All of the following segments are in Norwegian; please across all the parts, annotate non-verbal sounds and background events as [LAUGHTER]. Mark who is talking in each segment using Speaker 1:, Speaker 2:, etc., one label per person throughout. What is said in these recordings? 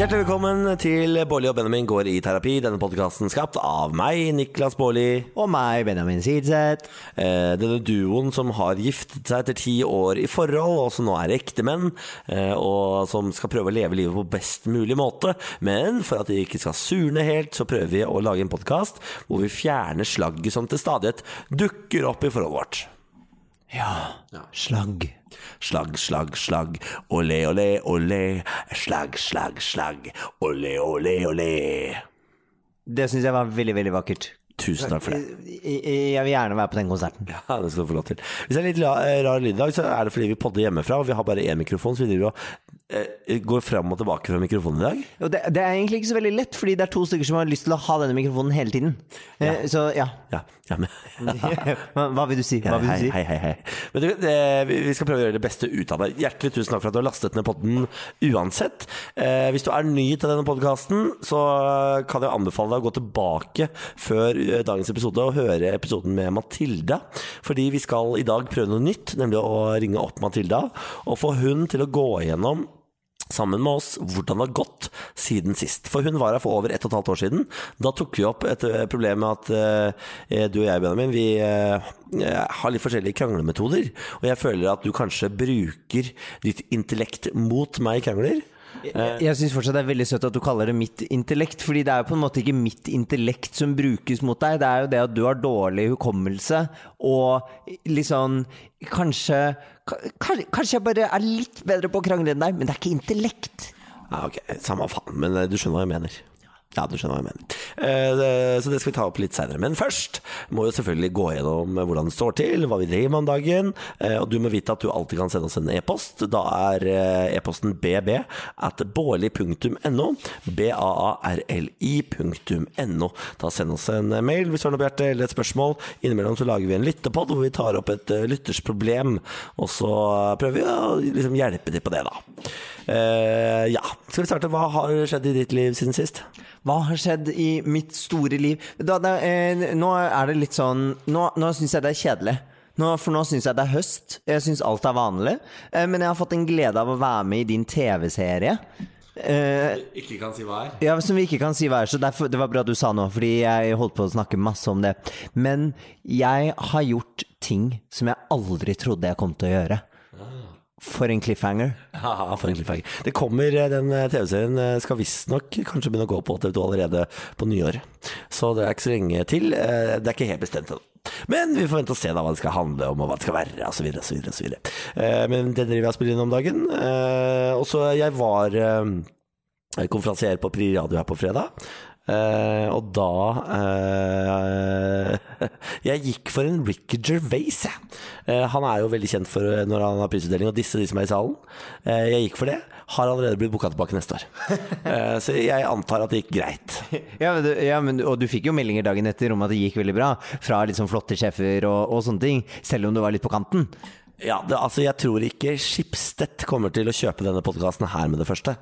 Speaker 1: Hjertelig velkommen til Bårli og Benjamin går i terapi. Denne podkasten skapt av meg, Niklas Bårli.
Speaker 2: Og meg, Benjamin Sidseth.
Speaker 1: Eh, denne duoen som har giftet seg etter ti år i forhold, og som nå er ektemenn, eh, og som skal prøve å leve livet på best mulig måte. Men for at de ikke skal surne helt, så prøver vi å lage en podkast hvor vi fjerner slagget som til stadighet dukker opp i forholdet vårt.
Speaker 2: Ja. Slagg.
Speaker 1: Slagg, slagg, slagg. Olé, olé, olé. Slagg, slagg, slagg. Olé, olé, olé.
Speaker 2: Det syns jeg var veldig, veldig vakkert.
Speaker 1: Tusen takk for det.
Speaker 2: Jeg, vil gjerne være på den konserten.
Speaker 1: Ja, det skal du få lov til. Hvis det er litt eh, rar lyd i dag, så er det fordi vi podder hjemmefra, og vi har bare én mikrofon, så vi driver og eh, går fram og tilbake fra mikrofonen i dag.
Speaker 2: Det, det er egentlig ikke så veldig lett, fordi det er to stykker som har lyst til å ha denne mikrofonen hele tiden. Ja. Så ja.
Speaker 1: Ja, ja men [LAUGHS]
Speaker 2: Hva vil du si? Hva vil du si?
Speaker 1: hei, hei, hei. Men du, vi skal prøve å gjøre det beste ut av det. Hjertelig tusen takk for at du har lastet ned podden uansett. Eh, hvis du er ny til denne podkasten, så kan jeg anbefale deg å gå tilbake før eh, dagens episode og høre episoden med Matilda. Fordi vi skal i dag prøve noe nytt, nemlig å ringe opp Matilda og få hun til å gå igjennom sammen med oss hvordan det har gått siden sist. For hun var her for over ett og et halvt år siden. Da tok vi opp et eh, problem med at eh, du og jeg, Benjamin, vi eh, har litt forskjellige kranglemetoder. Og jeg føler at du kanskje bruker ditt intellekt mot meg i krangler.
Speaker 2: Jeg, jeg syns fortsatt det er veldig søtt at du kaller det mitt intellekt, fordi det er jo på en måte ikke mitt intellekt som brukes mot deg, det er jo det at du har dårlig hukommelse og liksom Kanskje Kanskje, kanskje jeg bare er litt bedre på å krangle enn deg, men det er ikke intellekt.
Speaker 1: Ja, ok, Samme faen, men eh, du skjønner hva jeg mener. Ja, du skjønner hva jeg mener. Eh, Så det skal vi ta opp litt seinere. Men først må vi selvfølgelig gå gjennom hvordan det står til, hva vi driver med om dagen. Eh, Og du må vite at du alltid kan sende oss en e-post. Da er eh, e-posten bb at baarli.no. B-a-a-r-l-i.no. Da send oss en mail hvis du har noe Bjarte, eller et spørsmål. Innimellom så lager vi en lyttepod hvor vi tar opp et lyttersproblem, lytters problem, og så prøver vi å liksom hjelpe til på det, da. Ja, skal vi starte? Hva har skjedd i ditt liv siden sist?
Speaker 2: Hva har skjedd i mitt store liv? Da, da, eh, nå er det litt sånn Nå, nå syns jeg det er kjedelig. Nå, for nå syns jeg det er høst. Jeg syns alt er vanlig. Eh, men jeg har fått en glede av å være med i din TV-serie. Eh,
Speaker 1: Ikke kan si hva er?
Speaker 2: ja, Som vi ikke kan si hva er, så derfor, det var bra du sa noe, fordi jeg holdt på å snakke masse om det. Men jeg har gjort ting som jeg aldri trodde jeg kom til å gjøre. For en cliffhanger.
Speaker 1: Ja, for en cliffhanger. Det kommer, eh, Den eh, TV-serien eh, skal visstnok kanskje begynne å gå på TV2 allerede på nyåret. Så det er ikke så lenge til. Det er ikke helt bestemt ennå. Men vi får vente og se da hva det skal handle om, og hva det skal være, osv. osv. osv. Men det driver jeg og spiller inn om dagen. Og så jeg var konferansier på Pri Radio her på fredag. Og da [LAUGHS] Jeg gikk for en Ricky Gervais, jeg. Eh, han er jo veldig kjent for eh, når han har prisutdeling, og disse de som er i salen. Eh, jeg gikk for det. Har allerede blitt booka tilbake neste år. [LAUGHS] Så jeg antar at det gikk greit.
Speaker 2: Ja, men, ja men, og du fikk jo meldinger dagen etter om at det gikk veldig bra. Fra liksom flotte sjefer og, og sånne ting. Selv om du var litt på kanten.
Speaker 1: Ja, det, altså Jeg tror ikke Skipstedt kommer til å kjøpe denne podkasten her med det første.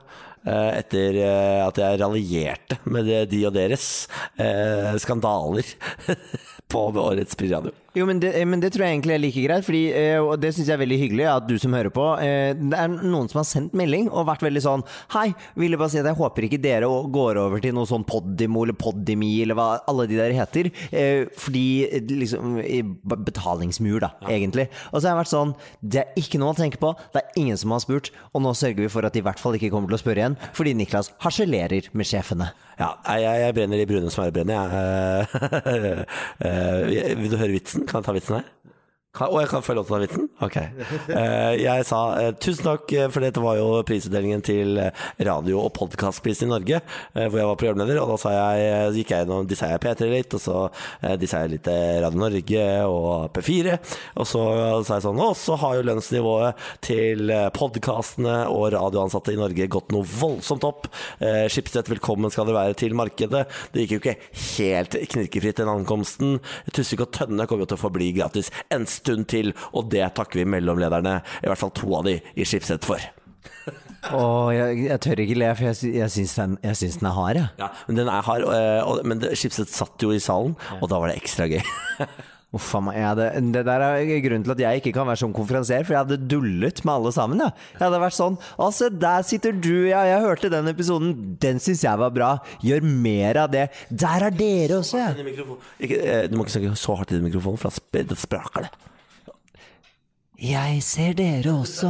Speaker 1: Eh, etter at jeg raljerte med det, de og deres eh, skandaler [LAUGHS] på årets Pri
Speaker 2: Jo, men det, men det tror jeg egentlig er like greit, fordi, eh, og det syns jeg er veldig hyggelig at du som hører på eh, Det er noen som har sendt melding og vært veldig sånn Hei, ville bare si at jeg håper ikke dere går over til noe sånn Podimo eller Podimi eller hva alle de der heter. eh, Fordi eh, liksom i Betalingsmur, da, egentlig. Og så har jeg vært sånn Det er ikke noe å tenke på. Det er ingen som har spurt. Og nå sørger vi for at de i hvert fall ikke kommer til å spørre igjen, fordi Niklas harselerer med sjefene.
Speaker 1: Ja, jeg, jeg brenner i brune smørebrenner, jeg. [LAUGHS] Eh, vil du høre vitsen? Kan jeg ta vitsen her? Kan, å, jeg kan følge opp den vitsen? Ok. Eh, jeg sa eh, tusen takk, eh, for dette var jo prisutdelingen til radio- og podkastprisen i Norge, hvor jeg var programleder. Og da jeg, gikk jeg gjennom dissa jeg P3 litt, og så eh, dissa jeg litt Radio Norge og P4. Og så sa jeg sånn Og så har jo lønnsnivået til podkastene og radioansatte i Norge gått noe voldsomt opp. Eh, velkommen skal dere være til markedet. Det gikk jo ikke helt knirkefritt den ankomsten. Tusvik og Tønne kommer jo til å forbli gratis en stund til, og det takker vi mellomlederne, i hvert fall to av de, i Schibsted for.
Speaker 2: Åh, jeg, jeg tør ikke le, for jeg, jeg syns den, den er hard, jeg.
Speaker 1: Ja, men den er hard, og, og, men det- satt jo i salen, og da var det ekstra gøy. [LAUGHS]
Speaker 2: Uff a meg. hadde- Det der er grunnen til at jeg ikke kan være sånn konferansier, for jeg hadde dullet med alle sammen. Ja. Jeg hadde vært sånn Å, se, der sitter du, ja. Jeg hørte den episoden. Den syns jeg var bra. Gjør mer av det. Der er dere også, ja.
Speaker 1: Eh, du må ikke snakke så hardt i mikrofonen, for da spraker det.
Speaker 2: Jeg ser dere også,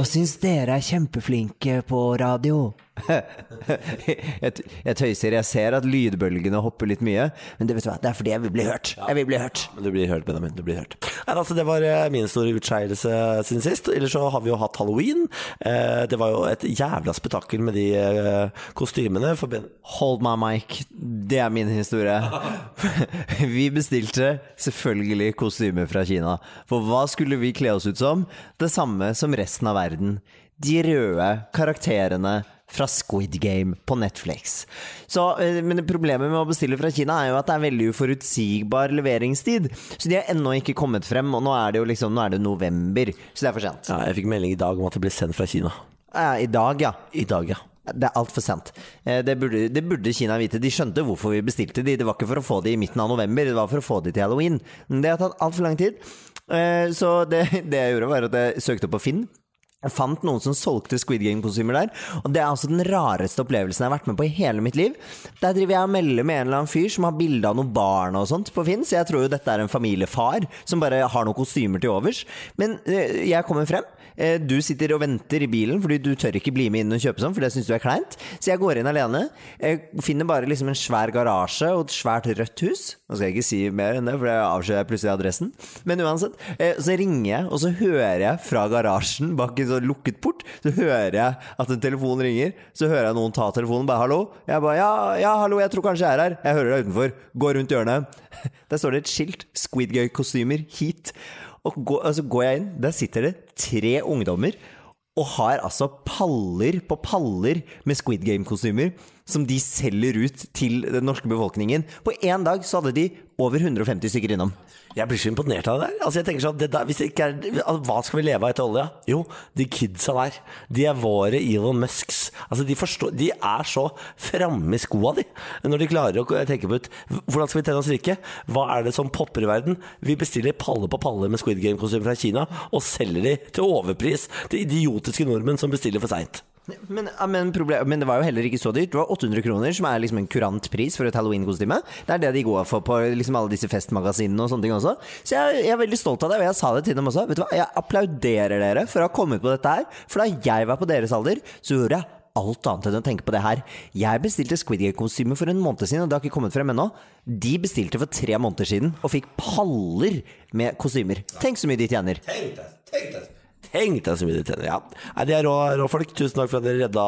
Speaker 2: og syns dere er kjempeflinke på radio. [LAUGHS] jeg, jeg tøyser. Jeg ser at lydbølgene hopper litt mye, men det, hva, det er fordi jeg vil bli hørt. Jeg vil bli hørt.
Speaker 1: Men du blir hørt, Benjamin. Du blir hørt. Nei, altså, det var eh, min store utskeielse siden sist. Ellers så har vi jo hatt halloween. Eh, Det var jo et jævla spetakkel med de eh, kostymene.
Speaker 2: Hold my mic. Det er min historie. [LAUGHS] Vi bestilte selvfølgelig kostymer fra Kina. For hva skulle vi kle oss ut som? Det samme som resten av verden. De røde karakterene fra Squid Game på Netflix. Så, eh, men problemet med å bestille fra Kina er jo at det er veldig uforutsigbar leveringstid. Så de har ennå ikke kommet frem, og nå er det jo liksom Nå er det november, så det er for sent.
Speaker 1: ja, jeg fikk melding i dag om at det ble sendt fra Kina.
Speaker 2: I dag, ja.
Speaker 1: I dag, ja.
Speaker 2: Det er altfor sent. Eh, Det burde, det burde Kina vite. De skjønte hvorfor vi bestilte de. Det var ikke for å få de i midten av november, det var for å få de til halloween. Men det har tatt altfor lang tid. Eh, Så det, [LAUGHS] det jeg gjorde, var at jeg søkte opp på Finn. Jeg fant noen som solgte Squid Game-kostymer der. Og det er altså den rareste opplevelsen jeg har vært med på i hele mitt liv. Der driver jeg og melder med en eller annen fyr som har bilde av noen barn og sånt på Finn, så jeg tror jo dette er en familiefar som bare har noen kostymer til overs. Men eh, jeg kommer frem. Eh, Du sitter og venter i bilen fordi du tør ikke bli med inn og kjøpe sånn, for det syns du er kleint. Så jeg går inn alene. Jeg finner bare liksom en svær garasje og et svært rødt hus. Nå skal jeg ikke si mer enn det, for det avslører jeg plutselig adressen. Men uansett, eh, så ringer jeg, og så hører jeg fra garasjen bak en sånn lukket port, så hører jeg at en telefon ringer. Så hører jeg noen ta telefonen, bare 'hallo'. Jeg bare ja, 'ja, hallo, jeg tror kanskje jeg er her'. Jeg hører deg utenfor. Går rundt hjørnet. [LAUGHS] Der står det et skilt. Squid Game-kostymer hit. Og så altså går jeg inn, der sitter det tre ungdommer og har altså paller på paller med Squid Game-kostymer som de selger ut til den norske befolkningen. På én dag så hadde de over 150 stykker innom.
Speaker 1: Jeg blir så imponert av det der. Altså jeg tenker sånn, der hvis det ikke er, altså, Hva skal vi leve av etter olja? Jo, de kidsa der. De er våre Elon Musks. Altså De, forstår, de er så framme i skoa, de. Når de klarer å tenke på ut Hvordan skal vi tjene oss rike? Hva er det som popper i verden? Vi bestiller palle på palle med Squid Game-kostymer fra Kina og selger de til overpris til idiotiske nordmenn som bestiller for seint.
Speaker 2: Men, men, men det var jo heller ikke så dyrt. Det var 800 kroner, som er liksom en kurant pris for et halloween-kostyme. Det er det de går for på liksom alle disse festmagasinene og sånne ting også. Så jeg, jeg er veldig stolt av det, og jeg sa det til dem også. Vet du hva, Jeg applauderer dere for å ha kommet på dette her. For da jeg var på deres alder, så gjorde jeg alt annet enn å tenke på det her. Jeg bestilte Squid Game-kostyme for en måned siden, og det har ikke kommet frem ennå. De bestilte for tre måneder siden, og fikk paller med kostymer. Tenk så mye de tjener.
Speaker 1: Tenk det, tenk deg Tenk deg så mye de tjener. Ja. Nei, de er rå, rå folk. Tusen takk for at dere redda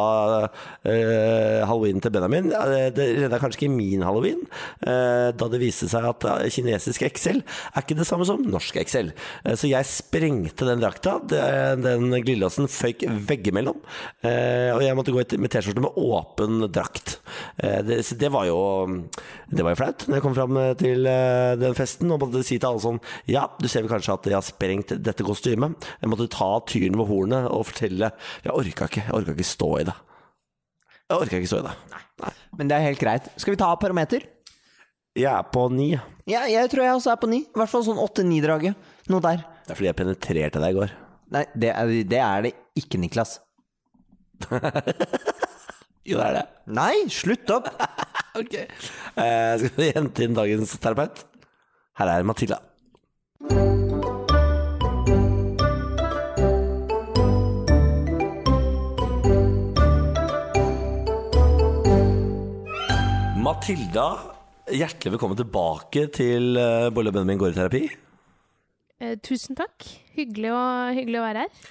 Speaker 1: uh, halloween til Benjamin. Ja, Det, redda kanskje ikke min halloween, uh, da det viste seg at kinesisk Excel er ikke det samme som norsk Excel. Eh, så jeg sprengte den drakta. Den, Den glidelåsen føyk veggimellom. Og jeg måtte gå et- med T-skjorte med åpen drakt. Det, det var jo Det var jo flaut når jeg kom fram til den festen og måtte si til alle sånn Ja, du ser vel kanskje at jeg har sprengt dette kostymet. Jeg måtte ta tyren ved hornet og fortelle Jeg orka ikke. Jeg orka ikke stå i det. Jeg orka ikke stå i det. Nei.
Speaker 2: Men det er helt greit. Skal vi ta parameter?
Speaker 1: Jeg er på ni.
Speaker 2: Ja, jeg tror jeg også er på ni. I hvert fall sånn åtte-ni-draget. Noe der.
Speaker 1: Det er fordi jeg penetrerte deg i går.
Speaker 2: Nei, det er, det er det ikke, Niklas. [LAUGHS]
Speaker 1: Jo, det er det.
Speaker 2: Nei, slutt opp! [LAUGHS]
Speaker 1: Ok. Eh, skal vi hente inn dagens terapeut? Her er Matilda. Matilda, hjertelig velkommen tilbake til uh, Bolle og Benjamin går i terapi.
Speaker 3: Eh, tusen takk. Hyggelig å, hyggelig å være her.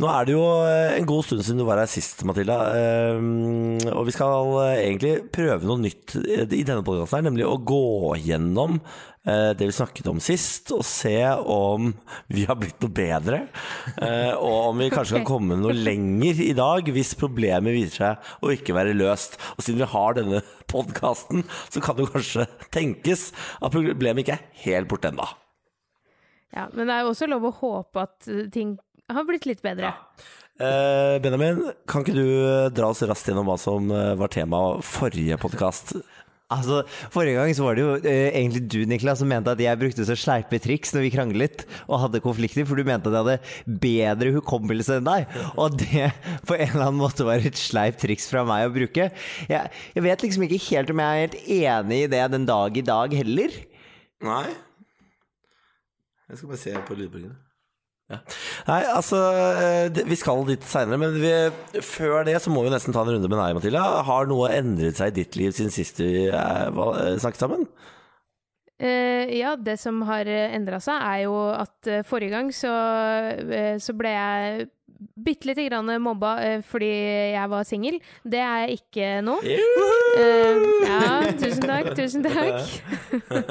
Speaker 1: Nå er det jo eh, en god stund siden du var her sist, Matilda. Eh, Og vi skal eh, egentlig prøve noe nytt i denne podkasten, nemlig å gå gjennom det vi snakket om sist, og se om vi har blitt noe bedre. Og om vi kanskje kan komme noe lenger i dag hvis problemet viser seg å ikke være løst. Og siden vi har denne podkasten, så kan det kanskje tenkes at problemet ikke er helt borte ennå.
Speaker 3: Ja, men det er jo også lov å håpe at eh, ting har blitt litt bedre.
Speaker 1: Eh, Benjamin, kan ikke du eh, dra oss raskt gjennom hva som eh, var tema forrige podkast?
Speaker 2: Altså, Forrige gang så var det jo eh, egentlig du Niklas, som mente at jeg brukte så sleipe triks når vi kranglet og hadde konflikter, for du mente at jeg hadde bedre hukommelse enn deg. Og det på en eller annen måte var et sleipt triks fra meg å bruke. Jeg, jeg vet liksom ikke helt om jeg er helt enig i det den dag i dag heller.
Speaker 1: Nei. Jeg skal bare se på lydbølgene. Ja. Nei, altså eh, Vi skal dit seinere, men vi, før det så må vi nesten ta en runde med deg, Matilda. Har noe endret seg i ditt liv siden sist vi eh, eh, snakket sammen?
Speaker 3: Uh, ja, det som har endra seg, er jo at forrige gang så, så ble jeg bitte lite grann mobba eh, fordi jeg var singel. Det er jeg ikke nå. Uh, ja, tusen takk, tusen takk.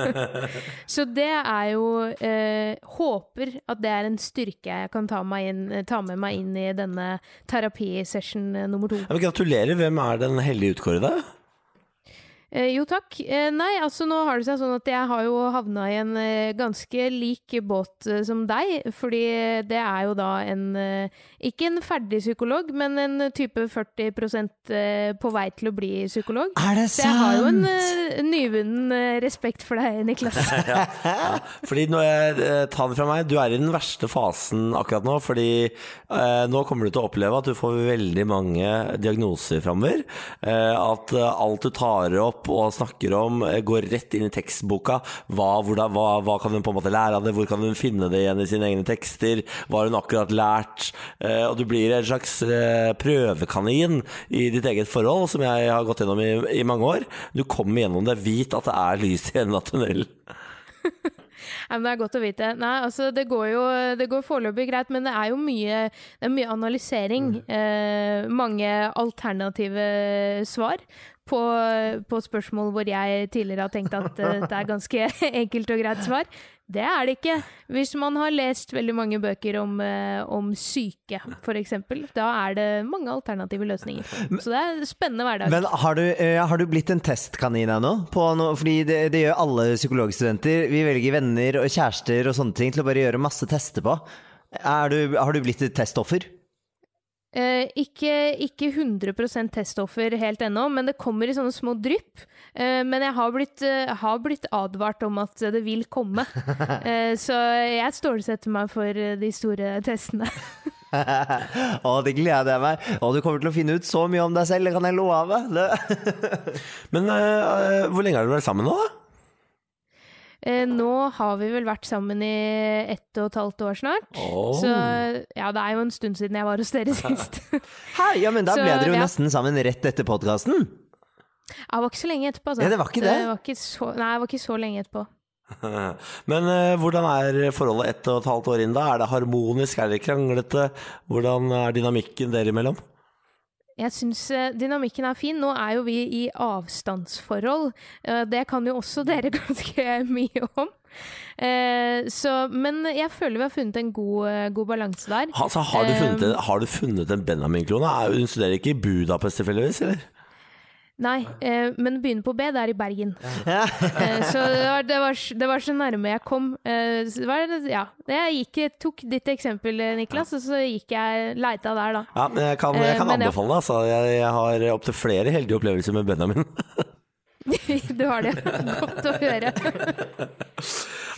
Speaker 3: [LAUGHS] så det er jo uh, Håper at det er en styrke jeg kan ta, inn, ta med meg inn i denne terapisession nummer to.
Speaker 1: Ja, gratulerer. Hvem er den heldige utkårede?
Speaker 3: Eh, jo takk. Eh, nei, altså nå har det seg sånn at jeg har jo havna i en eh, ganske lik båt eh, som deg. Fordi det er jo da en eh, Ikke en ferdig psykolog, men en type 40 eh, på vei til å bli psykolog.
Speaker 2: Er det
Speaker 3: Så jeg har jo en eh, nyvunnen eh, respekt for deg, Niklas. [LAUGHS]
Speaker 1: Fordi når jeg eh, tar den fra meg, du er i den verste fasen akkurat nå. Fordi eh, nå kommer du til å oppleve at du får veldig mange diagnoser framover. Eh, at eh, alt du tar opp og snakker om, eh, går rett inn i tekstboka. Hva, hvordan, hva, hva kan hun på en måte lære av det? Hvor kan hun finne det igjen i sine egne tekster? Hva har hun akkurat lært? Eh, og du blir en slags eh, prøvekanin i ditt eget forhold, som jeg har gått gjennom i, i mange år. Du kommer gjennom det, vit at det er lys i enden av tunnelen. [LAUGHS]
Speaker 3: Ja, men Det er godt å vite. Nei, altså Det går jo det går foreløpig greit, men det er jo mye, det er mye analysering. Eh, mange alternative svar på, på spørsmål hvor jeg tidligere har tenkt at eh, det er ganske [LAUGHS] enkelt og greit svar. Det er det ikke. Hvis man har lest veldig mange bøker om, eh, om syke, f.eks., da er det mange alternative løsninger. Så det er spennende hverdag.
Speaker 2: Men har du, eh, har du blitt en testkanin ennå? På Fordi det, det gjør alle psykologstudenter. Vi velger venner og kjærester og sånne ting til å bare gjøre masse tester på. Er du, har du blitt et testoffer?
Speaker 3: Eh, ikke, ikke 100 testoffer helt ennå, men det kommer i sånne små drypp. Eh, men jeg har blitt, eh, har blitt advart om at det vil komme. [LAUGHS] Eh, så jeg stålsetter meg for eh, de store testene. [LAUGHS]
Speaker 2: Å, det gleder jeg meg. Og du kommer til å finne ut så mye om deg selv, det kan jeg love.
Speaker 1: Men eh, hvor lenge har dere vært sammen nå, da?
Speaker 3: Eh, nå har vi vel vært sammen i ett og et halvt år snart.
Speaker 1: Oh.
Speaker 3: Så ja, det er jo en stund siden jeg var hos dere [LAUGHS] sist.
Speaker 2: Hei, ja, men da
Speaker 3: Så,
Speaker 2: ble dere jo
Speaker 3: ja.
Speaker 2: nesten sammen rett etter podkasten.
Speaker 3: det var ikke så lenge etterpå, altså.
Speaker 2: Ja, det var ikke det?
Speaker 3: var ikke så, nei, det var ikke så lenge etterpå. [LAUGHS]
Speaker 1: Men uh, hvordan er forholdet ett og et halvt år inn da? Er det harmonisk, er det kranglete? Hvordan er dynamikken dere imellom?
Speaker 3: Jeg syns eh, dynamikken er fin. Nå er jo vi i avstandsforhold. Eh, det kan jo også [LAUGHS] dere ganske mye om. Eh, så, men jeg føler vi har funnet en god, god balanse der.
Speaker 1: Altså, har, du funnet, har du funnet en Benjamin-klone? Hun studerer ikke i Budapest tilfeldigvis, eller?
Speaker 3: Nei, eh, men begynner på B, det er i Bergen. [LAUGHS] Eh, så det var, det, var, det var så nærme jeg kom. Eh, det var, ja, jeg gikk, tok ditt eksempel, eh, Niklas, og så gikk jeg leita der, da.
Speaker 1: Ja, men jeg kan, jeg
Speaker 3: Eh,
Speaker 1: kan
Speaker 3: men
Speaker 1: anbefale det. Altså. Jeg, jeg har opptil flere heldige opplevelser med Benjamin. [LAUGHS]
Speaker 3: Du har det. Godt å høre.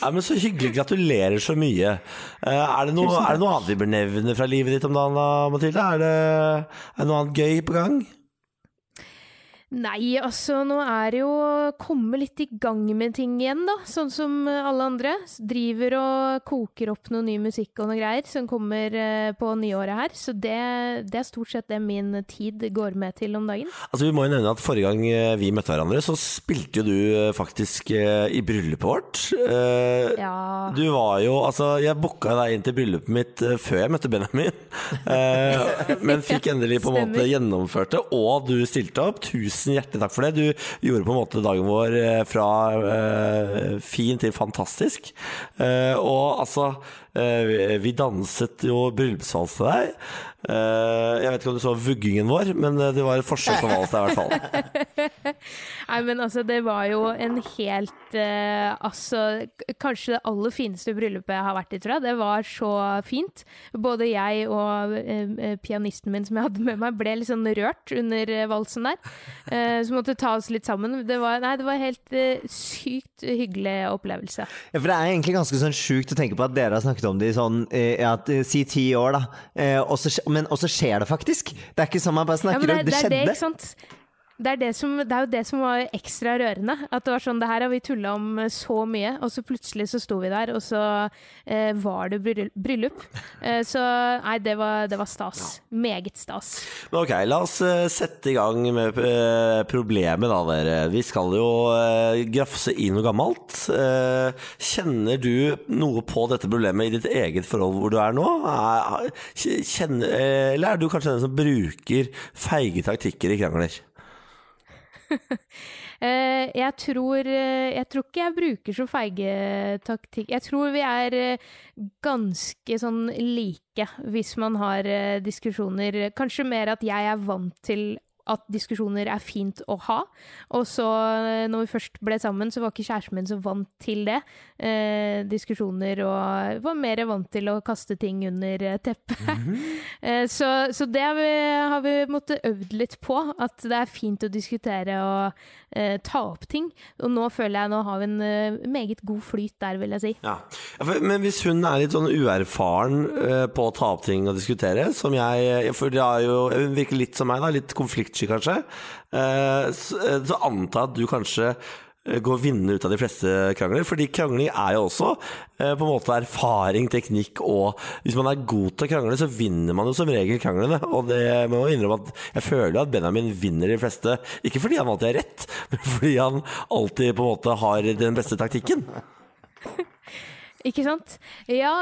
Speaker 1: Nei, men Så hyggelig. Gratulerer så mye. Eh, Er det, noe, er det noe annet vi bør nevne fra livet ditt om dagen, da, Mathilde? Er det, er det noe annet gøy på gang?
Speaker 3: Nei, altså nå er det jo å komme litt i gang med ting igjen, da. Sånn som alle andre. Driver og koker opp noe ny musikk og noe greier som kommer eh, på nyåret her. Så det, det er stort sett det min tid går med til om dagen.
Speaker 1: Altså Vi må jo nevne at Forrige gang eh, vi møtte hverandre, så spilte jo du eh, faktisk eh, i bryllupet vårt. Eh,
Speaker 3: Ja.
Speaker 1: Du var jo Altså, jeg booka deg inn til bryllupet mitt eh, før jeg møtte Benjamin. [LAUGHS] Eh, men fikk endelig på en måte gjennomført det, og du stilte opp. Tusen hjertelig takk for det. Du gjorde på en måte dagen vår eh, fra eh, fin til fantastisk. Eh, og altså vi- vi danset jo bryllupsvals til deg. Eh, jeg vet ikke om du så vuggingen vår, men eh, det var et forsøk på vals der, i hvert fall. [LAUGHS]
Speaker 3: Nei, men altså, det var jo en helt eh, Altså, kanskje det aller fineste bryllupet jeg har vært i, tror jeg. Det var så fint. Både jeg og eh, eh, pianisten min som jeg hadde med meg, ble litt sånn rørt under eh, valsen der. Eh, så måtte ta oss litt sammen. Det var, nei, det var helt eh, sykt hyggelig opplevelse.
Speaker 2: Ja, for Det er egentlig ganske sånn sjukt å tenke på at dere har snakket om det i sånn eh, ja, si ti år, da. Eh, og så skje- men også skjer det faktisk. Det er ikke sånn man bare snakker
Speaker 3: det,
Speaker 2: om det,
Speaker 3: det, er det,
Speaker 2: skjedde.
Speaker 3: sant? Det er, det, som, det er jo det som var ekstra rørende. At det var sånn, det her har vi tulla om eh, så mye, og så plutselig så sto vi der, og så eh, var det bryllup. [LAUGHS] Eh, så nei, det var, det var stas. Meget stas.
Speaker 1: Men ok, la oss eh, sette i gang med eh, problemet da, dere. Vi skal jo eh, grafse i noe gammelt. Kjenner du noe på dette problemet i ditt eget forhold hvor du er nå? Er, kjenner, eller er du kanskje den som bruker feige taktikker i krangler? [LAUGHS]
Speaker 3: Eh, jeg, tror, eh, jeg tror ikke jeg bruker så feige taktikk. Jeg tror vi er eh, ganske sånn like hvis man har diskusjoner. Kanskje mer at jeg er vant til at diskusjoner er fint å ha. Og så, eh, når vi først ble sammen, så var ikke kjæresten min så vant til det. Eh, diskusjoner og var mer vant til å kaste ting under eh, teppet. [LAUGHS] Eh, så, så det har vi, har vi måttet øvd litt på. At det er fint å diskutere og eh, ta opp ting. Og nå føler jeg nå har vi en eh, meget god flyt der, vil jeg si.
Speaker 1: Ja. Men hvis hun er litt sånn uerfaren på å ta opp ting og diskutere, som jeg For det er jo, hun virker litt som meg, da, litt konfliktsky kanskje, eh, så, anta så antar at du kanskje eh, går vinnende ut av de fleste krangler. Fordi krangling er jo også eh, på en måte erfaring, teknikk og Hvis man er god til å krangle, så vinner man jo som regel kranglene. Og det må jeg innrømme at jeg føler at Benjamin vinner de fleste. Ikke fordi han alltid har rett, [LAUGHS] men fordi han alltid på en måte har den beste taktikken.
Speaker 3: Ikke sant? Ja,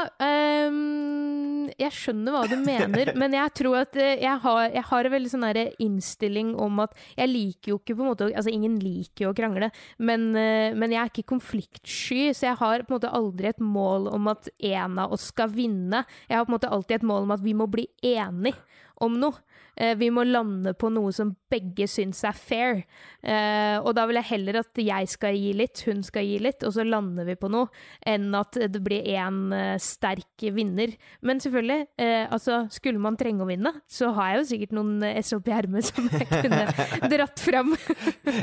Speaker 3: um, jeg skjønner hva du [LAUGHS] mener, men jeg tror at eh, jeg har, jeg har en veldig sånn innstilling om at jeg liker jo ikke på en måte Altså, ingen liker jo å krangle, men, eh, men jeg er ikke konfliktsky, så jeg har på en måte aldri et mål om at en av oss skal vinne. Jeg har på en måte alltid et mål om at vi må bli enige om noe. Eh, Vi må lande på noe som begge syns er fair. Eh, og da vil jeg heller at jeg skal gi litt, hun skal gi litt, og så lander vi på noe, enn at det blir én eh, sterk vinner. Men selvfølgelig, altså skulle man trenge å vinne, så har jeg jo sikkert noen S SOP i ermet som jeg kunne [LAUGHS] dratt fram. [LAUGHS]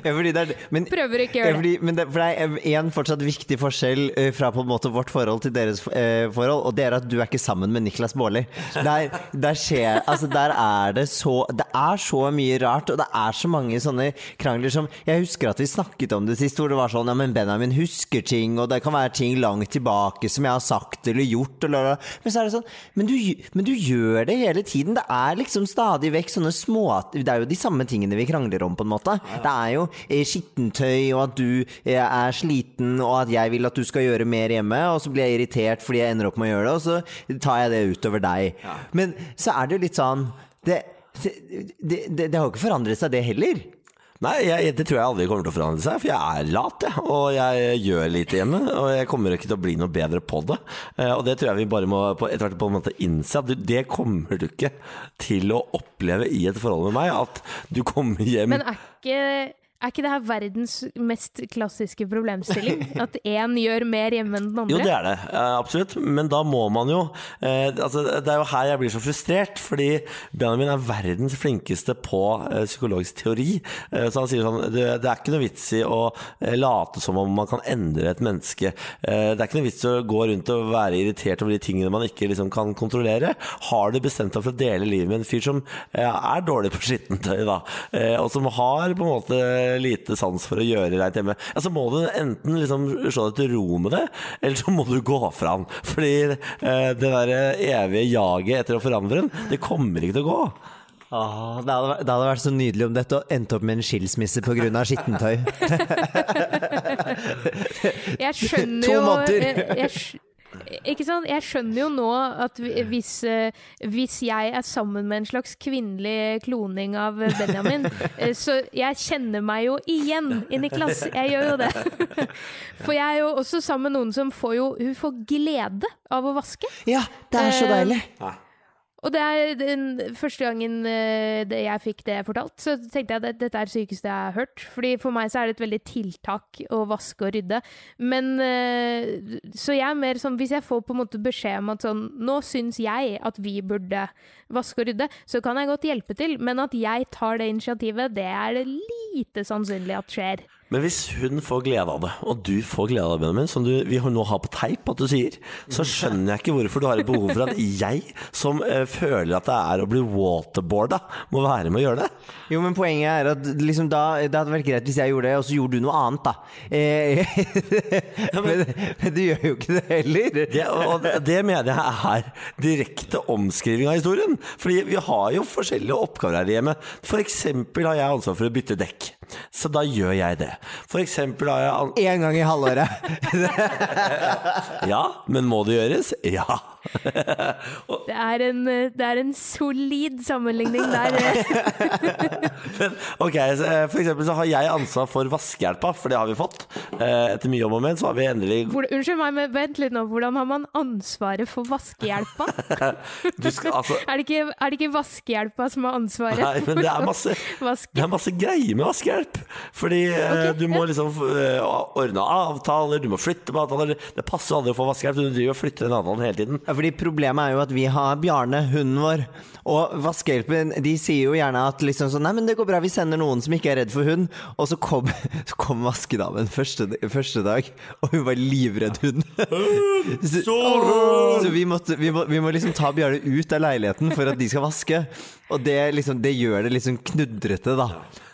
Speaker 2: Ja, er, men,
Speaker 3: Prøver ikke
Speaker 2: å
Speaker 3: gjøre det.
Speaker 2: men det, for det er en fortsatt viktig forskjell fra på en måte vårt forhold til deres forhold, og det er at du er ikke sammen med Niklas Baarli. Der, der skjer Altså, der er det så Det er så mye rart, og det er så mange sånne krangler som Jeg husker at vi snakket om det sist, hvor det var sånn Ja, men Benjamin husker ting, og det kan være ting langt tilbake som jeg har sagt eller gjort, eller Men så er det sånn Men du, men du gjør det hele tiden. Det er liksom stadig vekk sånne små Det er jo de samme tingene vi krangler om, på en måte. Det er jo eh, skittentøy, og at du eh, er sliten, og at jeg vil at du skal gjøre mer hjemme, og så blir jeg irritert fordi jeg ender opp med å gjøre det, og så tar jeg det utover deg. Men så er det jo litt sånn Det, det, det, det har jo ikke forandret seg, det heller.
Speaker 1: Nei, jeg, det tror jeg aldri kommer til å forandre seg, for jeg er lat, jeg. Og jeg gjør lite hjemme. Og jeg kommer ikke til å bli noe bedre på det. Eh, Og det tror jeg vi bare må på, etter hvert på en måte innse at du, det kommer du ikke til å oppleve i et forhold med meg. At du kommer hjem
Speaker 3: Men er ikke, er ikke det her verdens mest klassiske problemstilling? [LAUGHS] At én gjør mer hjemme enn den andre?
Speaker 1: Jo, det er det. Absolutt. Men da må man jo eh, altså, Det er jo her jeg blir så frustrert, fordi Benjamin er verdens flinkeste på eh, psykologisk teori. Eh, så han sier sånn det, er ikke noe vits i å late som om man kan endre et menneske. Det er ikke noe vits i å gå rundt og være irritert over de tingene man ikke liksom, kan kontrollere. Har du bestemt deg for å dele livet med en fyr som er dårlig på skittentøy, da, og som har på en måte lite sans for å gjøre reint hjemme, ja, så må du enten liksom slå deg til ro med det, eller så må du gå fra den. Fordi eh, det der evige jaget etter å forandre den, det kommer ikke til å gå.
Speaker 2: Åh, det, hadde, det hadde vært så nydelig om dette endte opp med en skilsmisse pga. skittentøy. [LAUGHS]
Speaker 3: Jeg skjønner
Speaker 2: To
Speaker 3: jo
Speaker 2: måneder.
Speaker 3: Jeg, jeg, skj- Ikke sant? Jeg skjønner jo nå at hvis, eh, hvis jeg er sammen med en slags kvinnelig kloning av Benjamin, [LAUGHS] eh, så jeg kjenner meg jo igjen i Niklas. Jeg gjør jo det. [LAUGHS] For jeg er jo også sammen med noen som får jo Hun får glede av å vaske.
Speaker 2: Ja, det er så
Speaker 3: Eh,
Speaker 2: deilig.
Speaker 3: Og det er den første gangen eh, jeg fikk det fortalt, så tenkte jeg at dette er det sykeste jeg har hørt. Fordi for meg så er det et veldig tiltak å vaske og rydde. Men eh, Så jeg er mer sånn Hvis jeg får på en måte beskjed om at sånn Nå syns jeg at vi burde vaske og rydde, så kan jeg godt hjelpe til. Men at jeg tar det initiativet, det er det lite sannsynlig at skjer.
Speaker 1: Men hvis hun får glede av det, og du får glede av det, Benjamin, som du, vi nå har på teip at du sier, så skjønner jeg ikke hvorfor du har et behov for at jeg, som uh, føler at det er å bli waterboarda, må være med å gjøre det.
Speaker 2: Jo, men poenget er at liksom da, det hadde vært greit hvis jeg gjorde det, og så gjorde du noe annet, da. Eh, [LAUGHS] men, men du gjør jo ikke det heller.
Speaker 1: Det, og det- det mener jeg er direkte omskriving av historien. Fordi vi har jo forskjellige oppgaver her hjemme. Eksempel har jeg ansvar for å bytte dekk. Så da gjør jeg det. For eksempel har jeg
Speaker 2: Én gang i halvåret. [LAUGHS]
Speaker 1: Ja, men må det gjøres? Ja.
Speaker 3: Det er en, eh, det er en solid sammenligning der. [LAUGHS]
Speaker 1: Men, ok, så, eh, For eksempel så har jeg ansvar for vaskehjelpa, for det har vi fått. Eh, Etter mye om og men så har vi endelig
Speaker 3: Hvor, unnskyld meg, men vent litt nå. Hvordan har man ansvaret for vaskehjelpa? [LAUGHS]
Speaker 1: du skal, altså,
Speaker 3: Er det, ikke, er det ikke vaskehjelpa som har ansvaret?
Speaker 1: Nei, men det er masse, det er masse greier med vaskehjelp. Fordi
Speaker 3: okay,
Speaker 1: du må liksom eh, ordne avtaler, du må flytte på avtaler. Det passer aldri å få vaskehjelp, du driver og flytter den avtale hele tiden.
Speaker 2: Fordi Problemet er jo at vi har Bjarne, hunden vår. Og vaskehjelpen de sier jo gjerne at liksom sånn Nei, men det går bra, vi sender noen som ikke er redd for hund. Og så kom, [LAUGHS] så kom vaskedamen første, første dag, og hun var livredd hund. [LAUGHS] Så, så vi, måtte, vi, må, vi må liksom ta Bjarne ut av leiligheten for at de skal vaske. Og det, liksom, det gjør det liksom knudrete, da.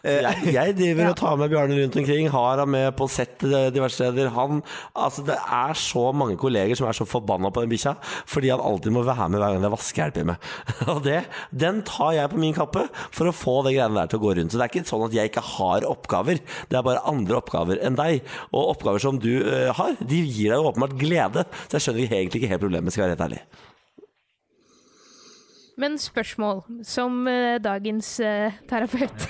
Speaker 1: Jeg, jeg driver og tar med Bjarne rundt omkring, har han med på sett eh, diverse steder. Han, altså Det er så mange kolleger som er så forbanna på den bikkja, fordi han alltid må være med hver gang det er vaskehjelp hjemme. [LAUGHS] Og det, den tar jeg på min kappe for å få det greiene der til å gå rundt. Så det er ikke sånn at jeg ikke har oppgaver, det er bare andre oppgaver enn deg. Og oppgaver som du uh, har, de gir deg jo åpenbart glede, så jeg skjønner egentlig ikke helt problemet, skal jeg være helt ærlig.
Speaker 3: Men spørsmål, som uh, dagens uh, terapeut.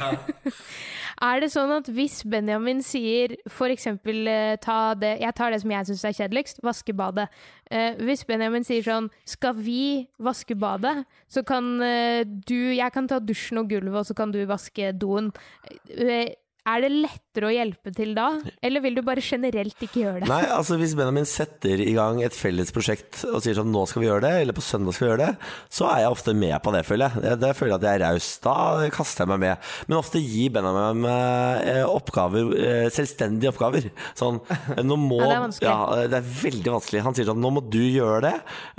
Speaker 3: [LAUGHS] er det sånn at hvis Benjamin sier for eksempel eh, ta det Jeg tar det som jeg syns er kjedeligst, vaske badet. Uh, hvis Benjamin sier sånn Skal vi vaske badet? Så kan du Jeg kan ta dusjen og gulvet, og så kan du vaske doen. Er det lettere å hjelpe til da, eller vil du bare generelt ikke gjøre det?
Speaker 1: Nei, altså hvis Benjamin setter i gang et felles prosjekt og sier sånn nå skal vi gjøre det, eller på søndag skal vi gjøre det, så er jeg ofte med på det, føler jeg. Det, føler jeg at jeg er raus. Da kaster jeg meg med. Men ofte gir Benjamin meg eh, oppgaver, eh, selvstendige oppgaver. Sånn nå må [LAUGHS]
Speaker 3: Ja, det er vanskelig.
Speaker 1: Ja, det er veldig vanskelig. Han sier sånn nå må du gjøre det.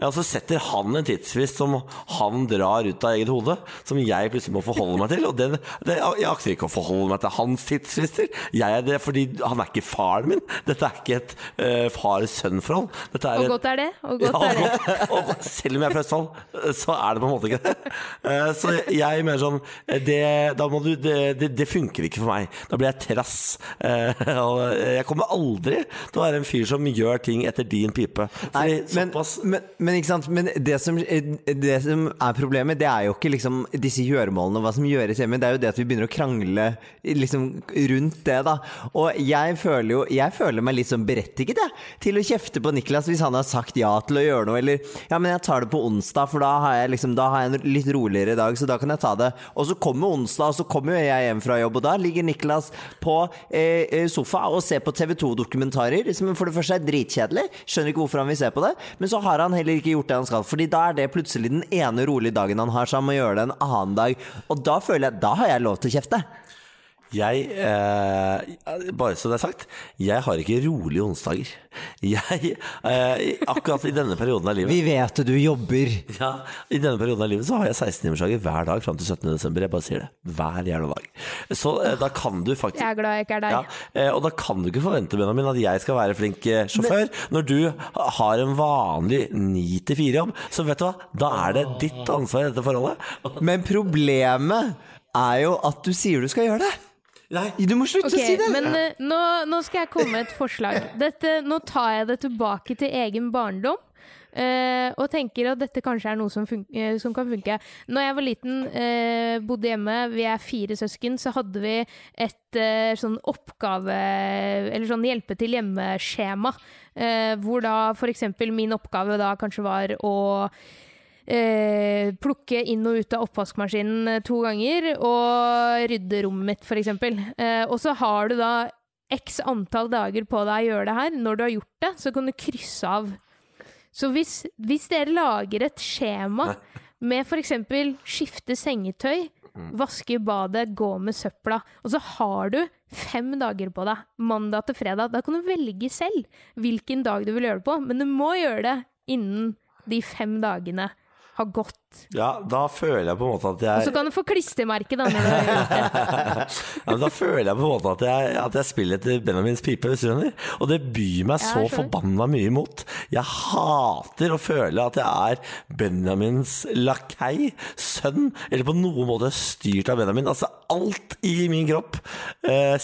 Speaker 1: Og så setter han en tidsfrist som han drar ut av eget hode, som jeg plutselig må forholde meg til. Og den, det, jeg akter ikke å forholde meg til hans tidsfrister. Jeg er det fordi han er ikke faren min. Dette er ikke et uh, far-sønn-forhold. Dette er
Speaker 3: Og godt er det. Og godt
Speaker 1: ja,
Speaker 3: er det.
Speaker 1: og, og selv om jeg er fra Østfold, så er det på en måte ikke det. Uh, [LAUGHS] Så jeg mener sånn det, da må du, det, det, det funker ikke for meg. Da blir jeg trass. Uh, Og jeg kommer aldri til å være en fyr som gjør ting etter din pipe.
Speaker 2: Nei, men, men, men ikke sant Men det som, det som er problemet, det er jo ikke liksom disse gjøremålene og hva som gjøres hjemme. Det er jo det at vi begynner å krangle liksom rundt det, da. Og jeg føler jo Jeg føler meg litt sånn berettiget, jeg, til å kjefte på Niklas hvis han har sagt ja til å gjøre noe, eller Ja, men jeg tar det på onsdag, for da har jeg liksom Da har jeg en litt roligere dag, så da kan jeg ta det. Og så kommer onsdag, og så kommer jo jeg hjem fra jobb, og da ligger Niklas på eh, eh, sofa og ser på TV 2-dokumentarer, som for det første er dritkjedelig. Skjønner ikke hvorfor han vil se på det. Men så har han heller ikke gjort det han skal, Fordi da er det plutselig den ene rolige dagen han har, så han må gjøre det en annen dag. Og da føler jeg Da har jeg lov til å kjefte.
Speaker 1: Jeg, eh, bare så det er sagt, jeg har ikke rolige onsdager. Jeg, eh, akkurat i denne perioden av livet
Speaker 2: Vi vet det, du jobber.
Speaker 1: Ja, I denne perioden av livet så har jeg 16-timersdager hver dag fram til 17. desember. Jeg bare sier det. Hver jævla dag. Så eh, da kan du faktisk
Speaker 3: Jeg er glad jeg ikke er deg.
Speaker 1: ja, eh, Og da kan du ikke forvente Benjamin, at jeg skal være flink eh, sjåfør. Når du har en vanlig 9-4-jobb, så vet du hva, da er det ditt ansvar i dette forholdet.
Speaker 2: Men problemet er jo at du sier du skal gjøre det.
Speaker 1: Nei.
Speaker 2: Du må slutte
Speaker 3: okay,
Speaker 2: å si det!
Speaker 3: Men uh, nå, nå skal jeg komme med et forslag. [LAUGHS] Dette, nå tar jeg det tilbake til egen barndom. Uh, og tenker at dette kanskje er noe som, fun eh, som kan funke. Når jeg var liten, uh, bodde hjemme, vi er fire søsken, så hadde vi et sånn oppgave Eller sånn hjelpe til hjemme-skjema. eh, hvor da f.eks. min oppgave da kanskje var å eh, plukke inn og ut av oppvaskmaskinen eh, to ganger, og rydde rommet mitt, f.eks. Eh, og så har du da x antall dager på deg å gjøre det her. Når du har gjort det, så kan du krysse av. Så hvis, hvis dere lager et skjema med f.eks. skifte sengetøy, vaske badet, gå med søpla, og så har du fem dager på deg, mandag til fredag, da kan du velge selv hvilken dag du vil gjøre det på, men du må gjøre det innen de fem dagene har gått.
Speaker 1: Ja, da føler jeg på en måte at jeg
Speaker 3: Og så kan du få klistremerke da [LAUGHS]
Speaker 1: ja, men Da føler jeg på en måte at jeg, at jeg spiller etter Benjamins pipe, hvis du skjønner. Og det byr meg så forbanna mye imot. Jeg hater å føle at jeg er Benjamins lakei, sønn, eller på noen måte styrt av Benjamin. Altså alt i min kropp eh,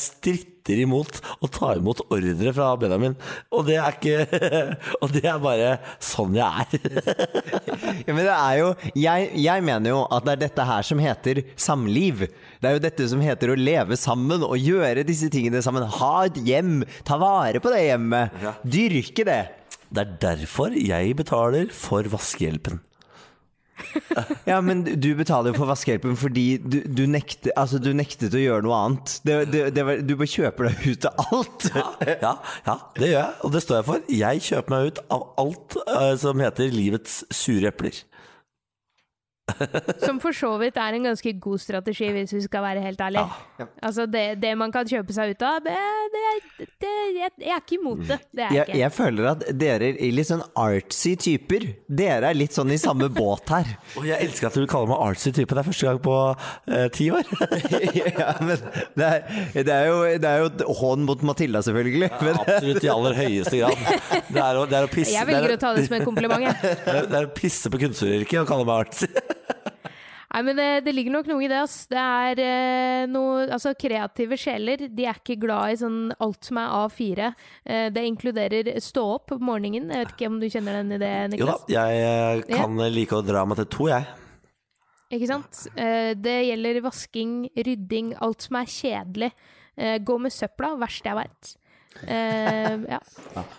Speaker 1: stritter imot å ta imot ordre fra Benjamin. Og det er ikke [LAUGHS] Og det er bare sånn jeg er. [LAUGHS]
Speaker 2: Ja, men det er jo jeg, jeg mener jo at det er dette her som heter samliv. Det er jo dette som heter å leve sammen og gjøre disse tingene sammen. Ha et hjem, ta vare på det hjemmet. Dyrke det.
Speaker 1: Det er derfor jeg betaler for vaskehjelpen.
Speaker 2: Ja, men du betaler jo for vaskehjelpen fordi du, du, nekte, altså, du nektet å gjøre noe annet. Det, det, det du bare kjøper deg ut av alt.
Speaker 1: Ja, ja, det gjør jeg, og det står jeg for. Jeg kjøper meg ut av alt uh, som heter livets sure epler. [LAUGHS]
Speaker 3: Som for så vidt er en ganske god strategi, hvis vi skal være helt ærlige. Altså det, det man kan kjøpe seg ut av, det, det, det jeg, jeg er ikke imot det. Det er jeg ikke.
Speaker 2: jeg føler at dere er litt sånn artsy typer. Dere er litt sånn i samme [LAUGHS] båt her.
Speaker 1: Og jeg elsker at du kaller meg artsy type. Det er første gang på eh, ti år. [LAUGHS]
Speaker 2: ja, men det er, det er jo, det er jo et hån mot Matilda, selvfølgelig. Men,
Speaker 1: Absolutt i aller høyeste grad. Det er å, det er å pisse
Speaker 3: Jeg velger å ta det som en kompliment. Jeg.
Speaker 1: det er å pisse på kunstneryrket og kalle meg artsy.
Speaker 3: Nei, men det, det ligger nok noe i det. ass. Det er eh, noe Altså, kreative sjeler de er ikke glad i sånn alt som er A4. Eh, det inkluderer stå opp om morgenen. Jeg vet ikke om du kjenner den i det,
Speaker 1: Jo da, jeg kan kan like å dra meg til to, jeg.
Speaker 3: Ikke sant? Eh, det gjelder vasking, rydding, alt som er kjedelig. Eh, gå med søpla, verst jeg veit. Eh, ja.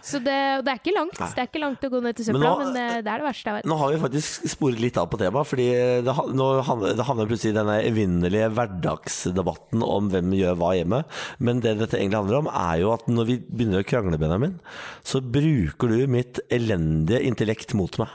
Speaker 3: Så det, det er ikke langt. Det er ikke langt å gå ned til
Speaker 1: Men nå-
Speaker 3: men, det, det er det verste jeg vet.
Speaker 1: Nå har vi faktisk sporet litt av på temaet, fordi det, nå havner, plutselig denne evinnelige hverdagsdebatten om hvem gjør hva hjemme. Men det dette egentlig handler om, er jo at når vi begynner å krangle, Benjamin, så bruker du mitt elendige intellekt mot meg.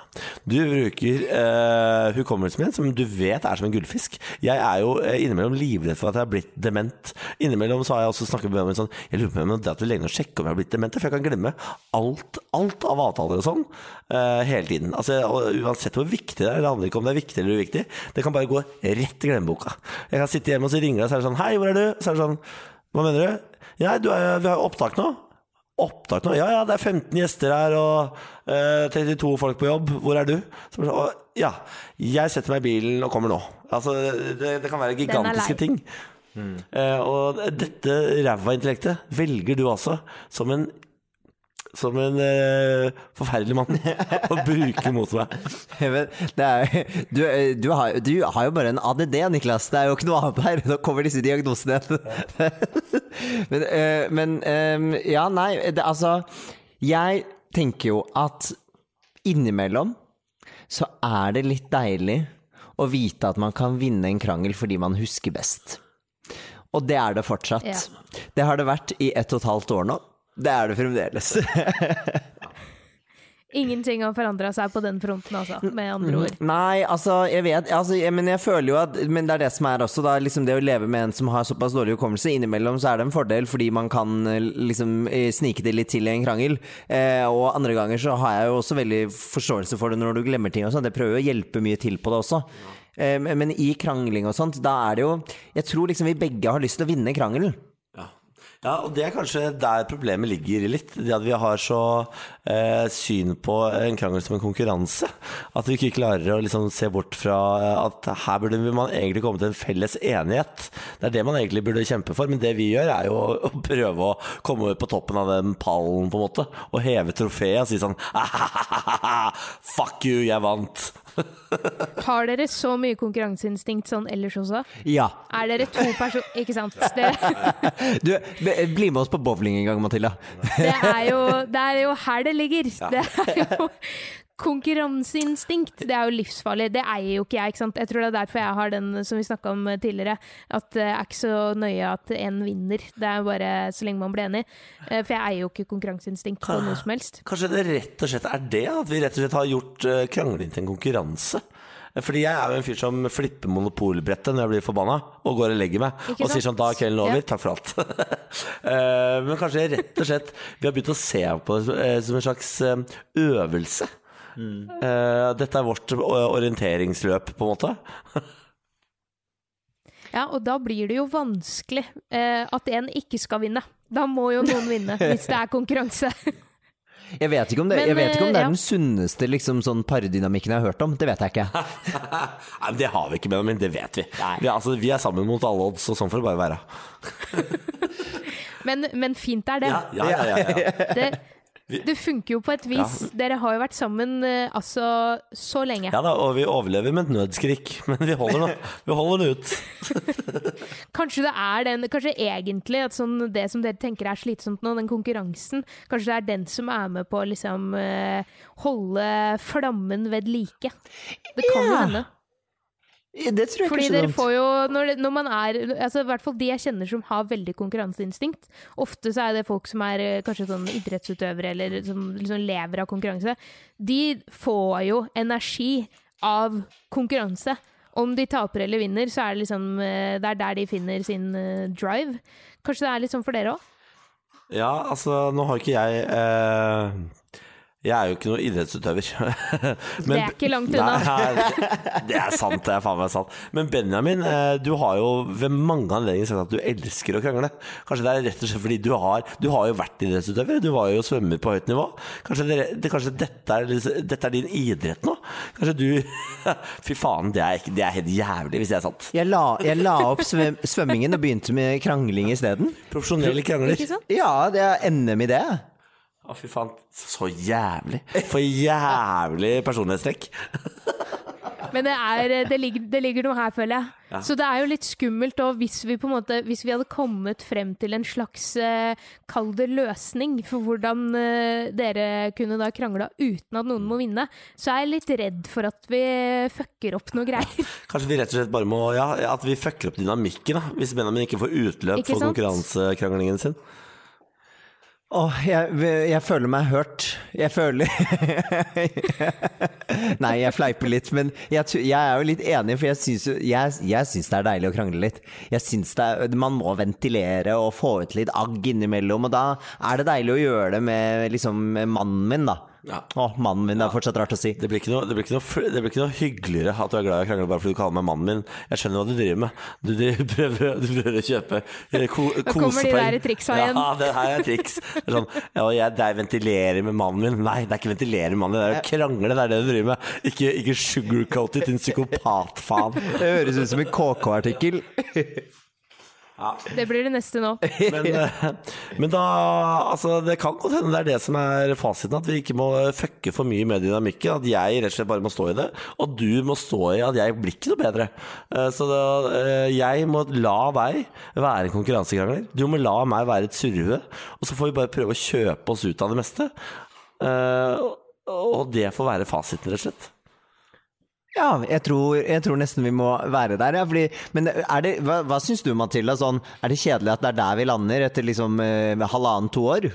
Speaker 1: Du bruker uh, hukommelsen min, som du vet er som en gullfisk. Jeg er jo eh, innimellom livredd for at jeg har blitt dement. Innimellom så har jeg også snakket med Benjamin sånn Jeg lurer på om det at vi til oss sjekke om jeg har blitt dement, for jeg kan glemme alt, alt av avtaler og sånn uh, hele tiden. Altså, og uansett hvor viktig det er, det handler ikke om det er viktig eller uviktig, det kan bare gå rett i glemmeboka. Jeg kan sitte hjemme og så ringer og så er det sånn Hei, hvor er du? Så er det sånn Hva mener du? Ja, du er, vi har opptak nå. Opptak nå? Ja, ja, det er 15 gjester her og eh, 32 folk på jobb. Hvor er du? Så bare sånn, ja, jeg setter meg i bilen og kommer nå. Altså, det, det kan være gigantiske
Speaker 3: lei.
Speaker 1: Ting. Eh, og dette ræva intellektet velger du altså som en som en eh, forferdelig mann [LAUGHS] å bruke mot meg.
Speaker 2: er, du, du, har, du har jo bare en ADD, Niklas. Det er jo ikke noe annet her. Nå kommer disse diagnosene [LAUGHS] men, eh, men eh, ja, nei, det, altså Jeg tenker jo at innimellom så er det litt deilig å vite at man kan vinne en krangel fordi man husker best. Og det er det fortsatt.
Speaker 3: Ja.
Speaker 2: Det har det vært i ett og et halvt år nå. Det er det fremdeles. [LAUGHS]
Speaker 3: Ingenting har forandra seg på den fronten, altså, med andre ord.
Speaker 2: Nei, altså, jeg vet altså, jeg, Men jeg føler jo at Men det er det som er også, da. Liksom det å leve med en som har såpass dårlig hukommelse. Innimellom så er det en fordel, fordi man kan eh, liksom eh, snike det litt til i en krangel. Eh, og andre ganger så har jeg jo også veldig forståelse for det når du glemmer ting og sånn. Det prøver å hjelpe mye til på det også. Eh, men i krangling og sånt, da er det jo Jeg tror liksom vi begge har lyst til å vinne krangelen.
Speaker 1: Ja. Ja, og det er kanskje der problemet ligger litt. Det at vi har så eh, syn på en krangel som en konkurranse. At vi ikke klarer å liksom se bort fra eh, at her burde man egentlig komme til en felles enighet. Det er det man egentlig burde kjempe for, men det vi gjør er jo å prøve å komme på toppen av den pallen, på en måte. Og heve trofeet og si sånn [LAUGHS] Fuck you, jeg vant. [LAUGHS]
Speaker 3: Har dere så mye konkurranseinstinkt sånn ellers også?
Speaker 2: Ja.
Speaker 3: Er dere to personer [LAUGHS] Ikke sant? Det,
Speaker 2: Du, bli med oss på bowling en gang, Matilda.
Speaker 3: det, er jo, det er jo her det ligger. Det er jo Konkurranseinstinkt, det er jo livsfarlig. Det eier jo ikke jeg. ikke sant? Jeg tror det er derfor jeg har den som vi snakka om tidligere. At det er ikke så nøye at én vinner. Det er bare så lenge man blir enig. Eh, For jeg eier jo ikke konkurranseinstinkt på noe som helst.
Speaker 1: Kanskje det rett og slett er det? At vi rett og slett har gjort eh, krangling til en konkurranse? Fordi jeg er jo en fyr som flipper monopolbrettet når jeg blir forbanna, og går og legger meg. Og sier sånn 'da er kvelden over,
Speaker 3: Ja.
Speaker 1: takk for alt'. [LAUGHS] Eh, Men kanskje rett og slett vi har begynt å se på det eh, som en slags eh, øvelse. Mm. Dette er vårt orienteringsløp, på en måte. [LAUGHS]
Speaker 3: Ja, og da blir det jo vanskelig eh, at en ikke skal vinne. Da må jo noen vinne, [LAUGHS] hvis det er konkurranse.
Speaker 2: Jeg vet ikke om det,
Speaker 3: Men,
Speaker 2: jeg vet ikke om det
Speaker 3: eh,
Speaker 2: er
Speaker 3: ja.
Speaker 2: den sunneste liksom, sånn pardynamikken jeg har hørt om. Det vet jeg ikke. [LAUGHS]
Speaker 1: Nei, men Det har vi ikke, Benjamin. Det vet vi. Vi, er- altså, vi er sammen mot alle odds, og sånn får det bare være. [LAUGHS]
Speaker 3: Men, men fint er det.
Speaker 1: Ja, ja, ja, ja, ja.
Speaker 3: det. Det funker jo på et vis. Dere har jo vært sammen eh, altså så lenge.
Speaker 1: ja da, og vi overlever med et nødskrik, [LAUGHS] men vi holder vi holder det ut. [LAUGHS]
Speaker 3: Kanskje det er den Kanskje egentlig at sånn, det som dere tenker er slitsomt nå, den konkurransen, kanskje det er den som er med på å liksom eh, holde flammen ved like. Det kan jo
Speaker 2: Ja.
Speaker 3: hende.
Speaker 2: Det tror jeg
Speaker 3: Fordi
Speaker 2: ikke
Speaker 3: er
Speaker 2: så
Speaker 3: dumt. jo når, når man er altså I hvert fall de jeg kjenner som har veldig konkurranseinstinkt. Ofte så er det folk som er eh, kanskje sånn idrettsutøvere eller som liksom lever av konkurranse. De får jo energi av konkurranse. Om de taper eller vinner, så er det liksom eh, Det er der de finner sin eh, drive. Kanskje det er litt sånn for dere òg?
Speaker 1: Ja, altså, nå har ikke jeg eh, Jeg er jo ikke noen idrettsutøver. [LAUGHS] Men-
Speaker 3: Det er ikke langt unna.
Speaker 1: Nei, det er sant, det er faen meg sant. Men Benjamin, eh, du har jo ved mange anledninger sagt at du elsker å krangle. Kanskje det er rett og slett fordi du har Du har jo vært idrettsutøver. Du var jo svømmer på høyt nivå. Kanskje, det, det, kanskje dette, er, dette er din idrett nå? Kanskje du [LAUGHS] Fy faen, det er, ikke- det er helt jævlig hvis det er sant.
Speaker 2: Jeg la, jeg la opp svøm, svømmingen og begynte med krangling isteden.
Speaker 1: Profesjonelle krangler.
Speaker 3: Ikke sant?
Speaker 2: Ja, det er NM i det.
Speaker 1: Å, fy faen. Så jævlig. For jævlig personlighetstrekk.
Speaker 3: Men det, er, det, ligger, det ligger noe her, føler jeg. Så det er jo litt skummelt òg, hvis vi på en måte Hvis vi hadde kommet frem til en slags eh, Kall det løsning for hvordan eh, dere kunne da krangla uten at noen må vinne, så er jeg litt redd for at vi fucker opp noe greier. [LAUGHS]
Speaker 1: Kanskje vi rett og slett bare må Ja, at vi fucker opp dynamikken, da. Hvis Benjamin ikke får utløp
Speaker 3: Ikke
Speaker 1: for konkurransekranglingen sin.
Speaker 2: Åh, jeg, jeg føler meg hørt. Jeg føler [LAUGHS] Nei, jeg fleiper litt, men jeg, jeg er jo litt enig, for jeg syns, jeg, jeg syns det er deilig å krangle litt. Jeg syns det er, Man må ventilere og få ut litt agg innimellom, og da er det deilig å gjøre det med liksom mannen min, da.
Speaker 1: Ja.
Speaker 2: Å, mannen min, det er fortsatt rart å si.
Speaker 1: Det blir, ikke noe, det, blir ikke noe, det blir ikke noe hyggeligere at du er glad i å krangle bare fordi du kaller meg mannen min. Jeg skjønner hva du driver med. Du, du, [LAUGHS] prøver, du prøver å kjøpe eh, Nå
Speaker 3: Da kommer de der triksa igjen.
Speaker 1: Ja, det her er triks. Det er sånn, ja, jeg, det er ventilerer med mannen min. Nei, det er ikke ventilere med mannen din, det er å krangle. Det er det du driver med. Ikke, ikke sugarcoat it, din psykopat, faen.
Speaker 2: Det høres ut som en KK-artikkel. [LAUGHS]
Speaker 3: Det blir det neste nå. [LAUGHS]
Speaker 1: Men, eh, men da Altså, det kan godt hende det er det som er fasiten. At vi ikke må fucke for mye med dynamikken. At jeg rett og slett bare må stå i det. Og du må stå i at jeg blir ikke noe bedre. Eh, Så da, eh, jeg må la deg være en konkurransekrangler. Du må la meg være et surrehue. Og så får vi bare prøve å kjøpe oss ut av det meste. Og det får være fasiten, rett og slett.
Speaker 2: Ja, jeg tror, jeg tror nesten vi må være der. Ja, fordi, men det, hva, hva syns du, Matilda? Sånn, er det kjedelig at det er der vi lander etter liksom eh, halvannen-to år?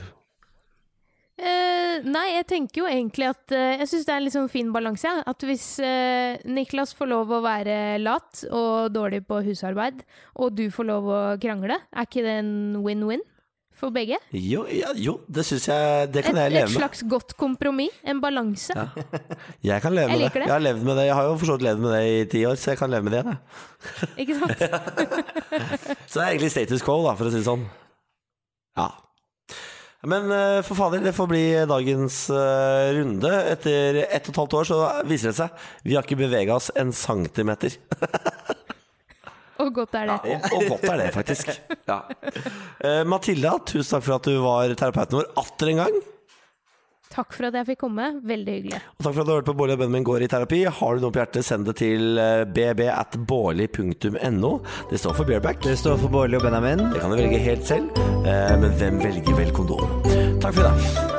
Speaker 3: Eh, nei, jeg tenker jo egentlig at eh, Jeg syns det er en litt sånn fin balanse. ja. At hvis eh, Niklas får lov å være lat og dårlig på husarbeid, og du får lov å krangle, er ikke det en win-win for begge?
Speaker 1: Jo, ja, jo det syns jeg Det
Speaker 3: Et,
Speaker 1: jeg leve med.
Speaker 3: slags godt kompromiss. En balanse. [LAUGHS]
Speaker 1: Jeg kan leve
Speaker 3: Jeg
Speaker 1: med det.
Speaker 3: det.
Speaker 1: Jeg har levd med det Jeg har jo for så vidt levd med det i ti år, så jeg kan leve med det igjen, jeg.
Speaker 3: Ikke sant? [LAUGHS]
Speaker 1: Så det er egentlig status quo, da, for å si det sånn. Ja. Men eh, for fader, det får bli dagens eh, runde. Etter ett og et halvt år så viser det seg vi har ikke bevega oss en centimeter. [LAUGHS]
Speaker 3: Og godt er det.
Speaker 1: Og, og godt er det, faktisk. Ja. Uh, Matilda, tusen takk for at du var terapeuten vår atter en gang.
Speaker 3: Takk for at jeg fikk komme. Veldig hyggelig.
Speaker 1: Og takk for at du har hørt på Bårli og Benjamin går i terapi. Har du noe på hjertet, send det til eh, bb at bårli.no. Det står for bareback.
Speaker 2: Det står for Bårli og Benjamin.
Speaker 1: Det kan du velge helt selv, eh, men hvem velger vel kondom? Takk for i dag.